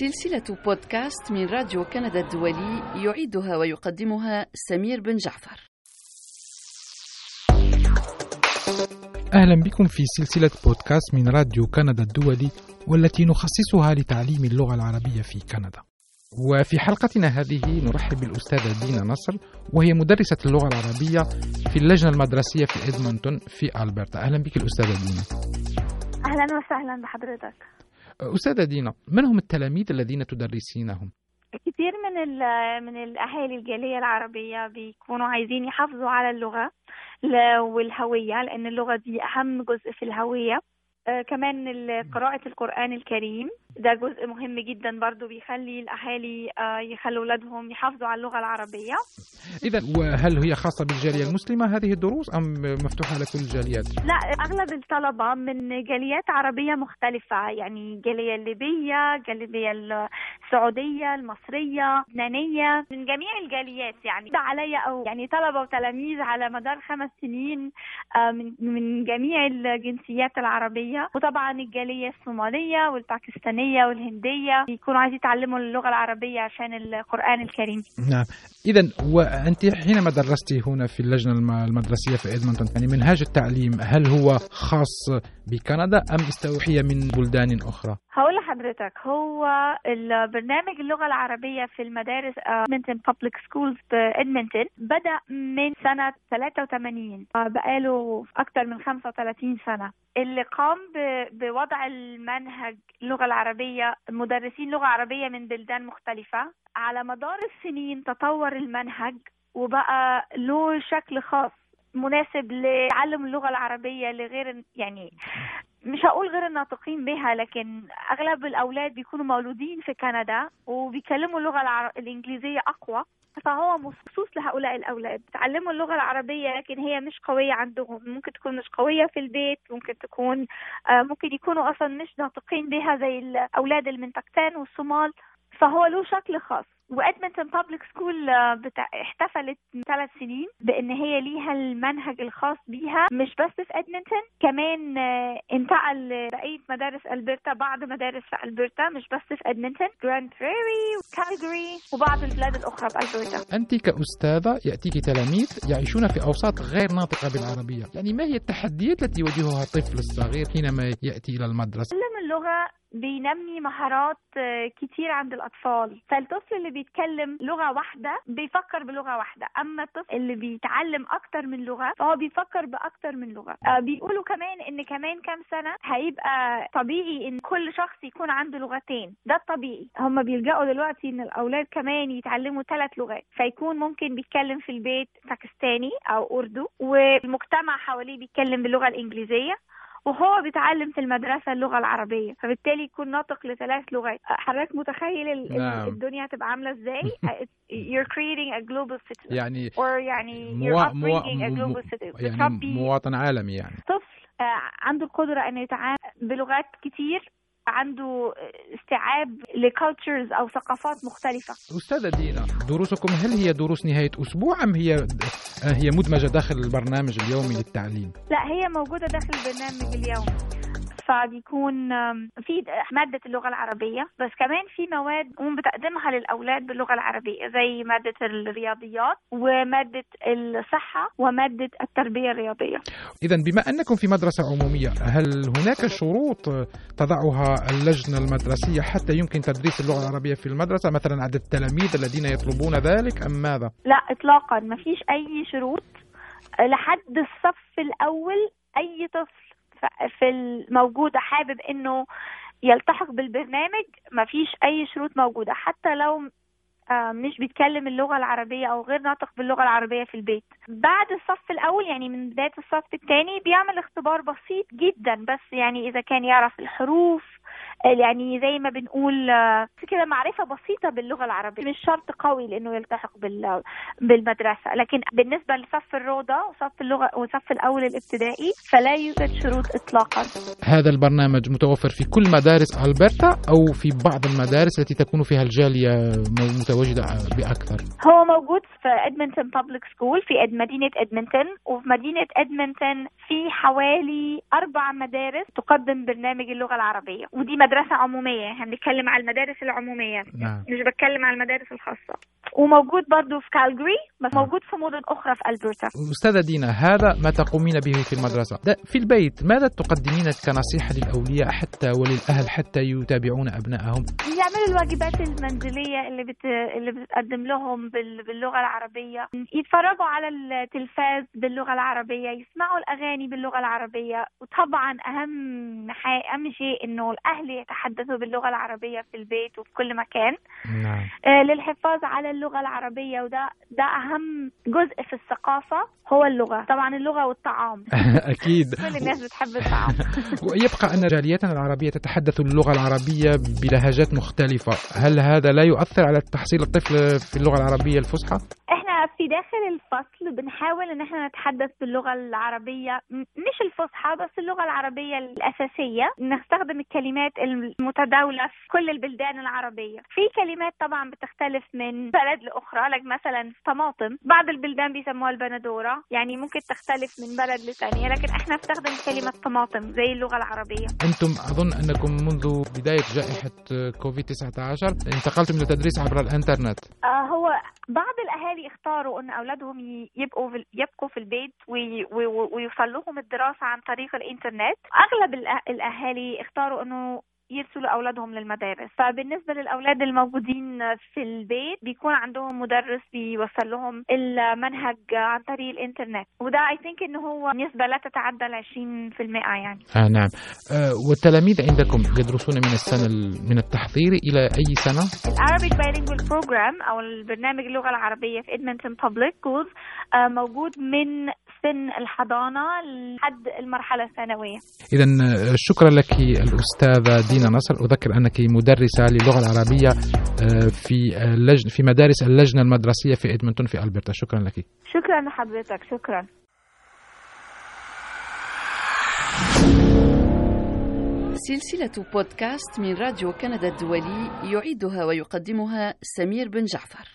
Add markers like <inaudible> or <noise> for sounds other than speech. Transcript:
سلسلة بودكاست من راديو كندا الدولي يعيدها ويقدمها سمير بن جعفر. أهلا بكم في سلسلة بودكاست من راديو كندا الدولي والتي نخصصها لتعليم اللغة العربية في كندا. وفي حلقتنا هذه نرحب بالأستاذة دينا نصر وهي مدرسة اللغة العربية في اللجنة المدرسية في إدمونتون في ألبرتا أهلا بك الأستاذة دينا أهلا وسهلا بحضرتك أستاذة دينا من هم التلاميذ الذين تدرسينهم؟ كثير من من الأهالي الجالية العربية بيكونوا عايزين يحافظوا على اللغة والهوية لأن اللغة دي أهم جزء في الهوية. آه كمان قراءة القرآن الكريم. ده جزء مهم جدا برضو بيخلي الأهالي آه يخلوا أولادهم يحافظوا على اللغة العربية. إذا وهل هي خاصة بالجالية المسلمة هذه الدروس أم مفتوحة لكل الجاليات؟ لا أغلب الطلبة من جاليات عربية مختلفة يعني الجالية الليبية الجالية السعودية المصرية اللبنانية من جميع الجاليات يعني. ده عليا أو يعني طلبة وتلاميذ على مدار خمس سنين آه من من جميع الجنسيات العربية. وطبعا الجالية الصومالية والباكستانية والهندية يكونوا عايزين يتعلموا اللغة العربية عشان القرآن الكريم. نعم. إذا وأنت حينما درستي هنا في اللجنة المدرسية في إدمونتون يعني منهاج التعليم هل هو خاص بكندا أم استوحي من بلدان أخرى؟ هقول لحضرتك هو البرنامج اللغة العربية في المدارس Edmonton Public Schools بإدمنتون بدأ من سنة 83 بقاله أكثر من 35 سنة. اللي قام بوضع المنهج اللغة العربية مدرسين لغة عربية من بلدان مختلفة. على مدار السنين تطور المنهج وبقى له شكل خاص. مناسب لتعلم اللغة العربية لغير يعني مش هقول غير الناطقين بها لكن أغلب الأولاد بيكونوا مولودين في كندا وبيكلموا اللغة العر... الإنجليزية أقوى فهو مخصوص لهؤلاء الأولاد. تعلموا اللغة العربية لكن هي مش قوية عندهم ممكن تكون مش قوية في البيت ممكن تكون ممكن يكونوا أصلا مش ناطقين بها زي الأولاد باكستان والصومال فهو له شكل خاص. و Edmonton Public School احتفلت من ثلاث سنين بإن هي ليها المنهج الخاص بيها مش بس في إدمنتون كمان انتقل لبقيه مدارس ألبرتا بعض مدارس في ألبرتا مش بس في إدمنتون جراند بريري وكالجري وبعض البلاد الأخرى بالبرتا أنت كأستاذة يأتيك تلاميذ يعيشون في أوساط غير ناطقة بالعربية. يعني ما هي التحديات التي يواجهها الطفل الصغير حينما يأتي إلى المدرسة؟ اللغة بينمي مهارات كتير عند الأطفال. فالطفل اللي بيتكلم لغة واحدة بيفكر بلغة واحدة. أما الطفل اللي بيتعلم أكتر من لغة فهو بيفكر بأكتر من لغة. بيقولوا كمان إن كمان كام سنة هيبقى طبيعي إن كل شخص يكون عنده لغتين. ده الطبيعي. هم بيلجأوا دلوقتي إن الأولاد كمان يتعلموا ثلاث لغات. فيكون ممكن بيتكلم في البيت باكستاني أو أردو والمجتمع حواليه بيتكلم باللغة الإنجليزية. وهو بيتعلم في المدرسة اللغة العربية فبالتالي يكون ناطق لثلاث لغات. حضرتك متخيل نعم. الدنيا هتبقى عاملة إزاي؟ <laughs> you're creating a global citizen يعني or يعني موا... you're upbringing a مو... global citizen يعني مواطن عالمي يعني. طفل عنده القدرة انه يتعامل بلغات كتير عنده استيعاب لكالتشرز أو ثقافات مختلفة. أستاذة دينا دروسكم هل هي دروس نهاية أسبوع أم هي هي مدمجة داخل البرنامج اليومي للتعليم؟ لا هي موجودة داخل البرنامج اليومي. فبيكون في مادة اللغة العربية بس كمان في مواد قوم بتقدمها للأولاد باللغة العربية زي مادة الرياضيات ومادة الصحة ومادة التربية الرياضية. إذا بما أنكم في مدرسة عمومية هل هناك شروط تضعها اللجنة المدرسية حتى يمكن تدريس اللغة العربية في المدرسة مثلا عدد التلاميذ الذين يطلبون ذلك أم ماذا؟ لا إطلاقا ما فيش أي شروط. لحد الصف الأول أي طفل في الموجودة حابب إنه يلتحق بالبرنامج ما فيش أي شروط موجودة حتى لو مش بيتكلم اللغة العربية أو غير ناطق باللغة العربية في البيت. بعد الصف الأول يعني من بداية الصف الثاني بيعمل اختبار بسيط جدا بس يعني إذا كان يعرف الحروف يعني زي ما بنقول كده معرفة بسيطة باللغة العربية. مش شرط قوي لأنه يلتحق بال بالمدرسة. لكن بالنسبة لصف الروضة وصف اللغة وصف الأول الابتدائي فلا يوجد شروط إطلاقا. هذا البرنامج متوفر في كل مدارس ألبرتا أو في بعض المدارس التي تكون فيها الجالية متواجدة بأكثر. هو موجود في Edmonton Public School في مدينة ادمنتون وفي مدينة ادمنتون في حوالي أربع مدارس تقدم برنامج اللغة العربية ودي مدرسة عمومية إحنا بنتكلم على المدارس العمومية نعم. مش بتكلم على المدارس الخاصة وموجود برضو في كالجري بس نعم. موجود في مدن أخرى في ألبرتا. أستاذة دينا هذا ما تقومين به في المدرسة. ده في البيت ماذا تقدمين كنصيحة للأولياء حتى وللأهل حتى يتابعون أبنائهم؟ يعملوا الواجبات المنزلية اللي بت... اللي بتقدم لهم بال... باللغة العربية. يتفرجوا على التلفاز باللغة العربية يسمعوا الأغاني باللغة العربية. وطبعا أهم حي... أهم شيء إنه الأهل يتحدثوا باللغة العربية في البيت وفي كل مكان. نعم. آه، للحفاظ على اللغة العربية وده ده أهم جزء في الثقافة هو اللغة. طبعا اللغة والطعام. <laughs> أكيد. كل الناس بتحب الطعام. <laughs> ويبقى أن جاليتنا العربية تتحدث اللغة العربية بلهجات مختلفة. هل هذا لا يؤثر على تحصيل الطفل في اللغة العربية الفصحى؟ في داخل الفصل بنحاول إن إحنا نتحدث باللغة العربية مش الفصحى بس اللغة العربية الأساسية. نستخدم الكلمات المتداولة في كل البلدان العربية. في كلمات طبعا بتختلف من بلد لأخرى لك مثلا طماطم. بعض البلدان بيسموها البندورة يعني ممكن تختلف من بلد لثانيه لكن إحنا نستخدم كلمة طماطم زي اللغة العربية. أنتم أظن أنكم منذ بداية جائحة كوفيد 19 انتقلتم إلى التدريس عبر الإنترنت. آه هو بعض الأهالي اختاروا إن أولادهم يبقوا في يبقوا في البيت وي- وي- ويوصل لهم الدراسة عن طريق الإنترنت. أغلب الأهالي اختاروا إنه يرسلوا أولادهم للمدارس. فبالنسبة للأولاد الموجودين في البيت بيكون عندهم مدرس بيوصل لهم المنهج عن طريق الإنترنت. وده I think إنه هو نسبه لا تتعدى ال 20% يعني. آه نعم. آه والتلاميذ عندكم يدرسون من السنة ال- من التحضير إلى أي سنة؟ ال Arabic bilingual program أو البرنامج اللغة العربية في Edmonton Public Schools موجود من سن الحضانة لحد المرحلة الثانوية. إذا شكرا لك الأستاذة دينا نصر. أذكر أنك مدرسة للغة العربية آه، في اللجن في مدارس اللجنة المدرسية في إدمنتون في ألبرتا. شكرا لك. شكرا لحضرتك. شكرا. سلسلة بودكاست من راديو كندا الدولي يعيدها ويقدمها سمير بن جعفر.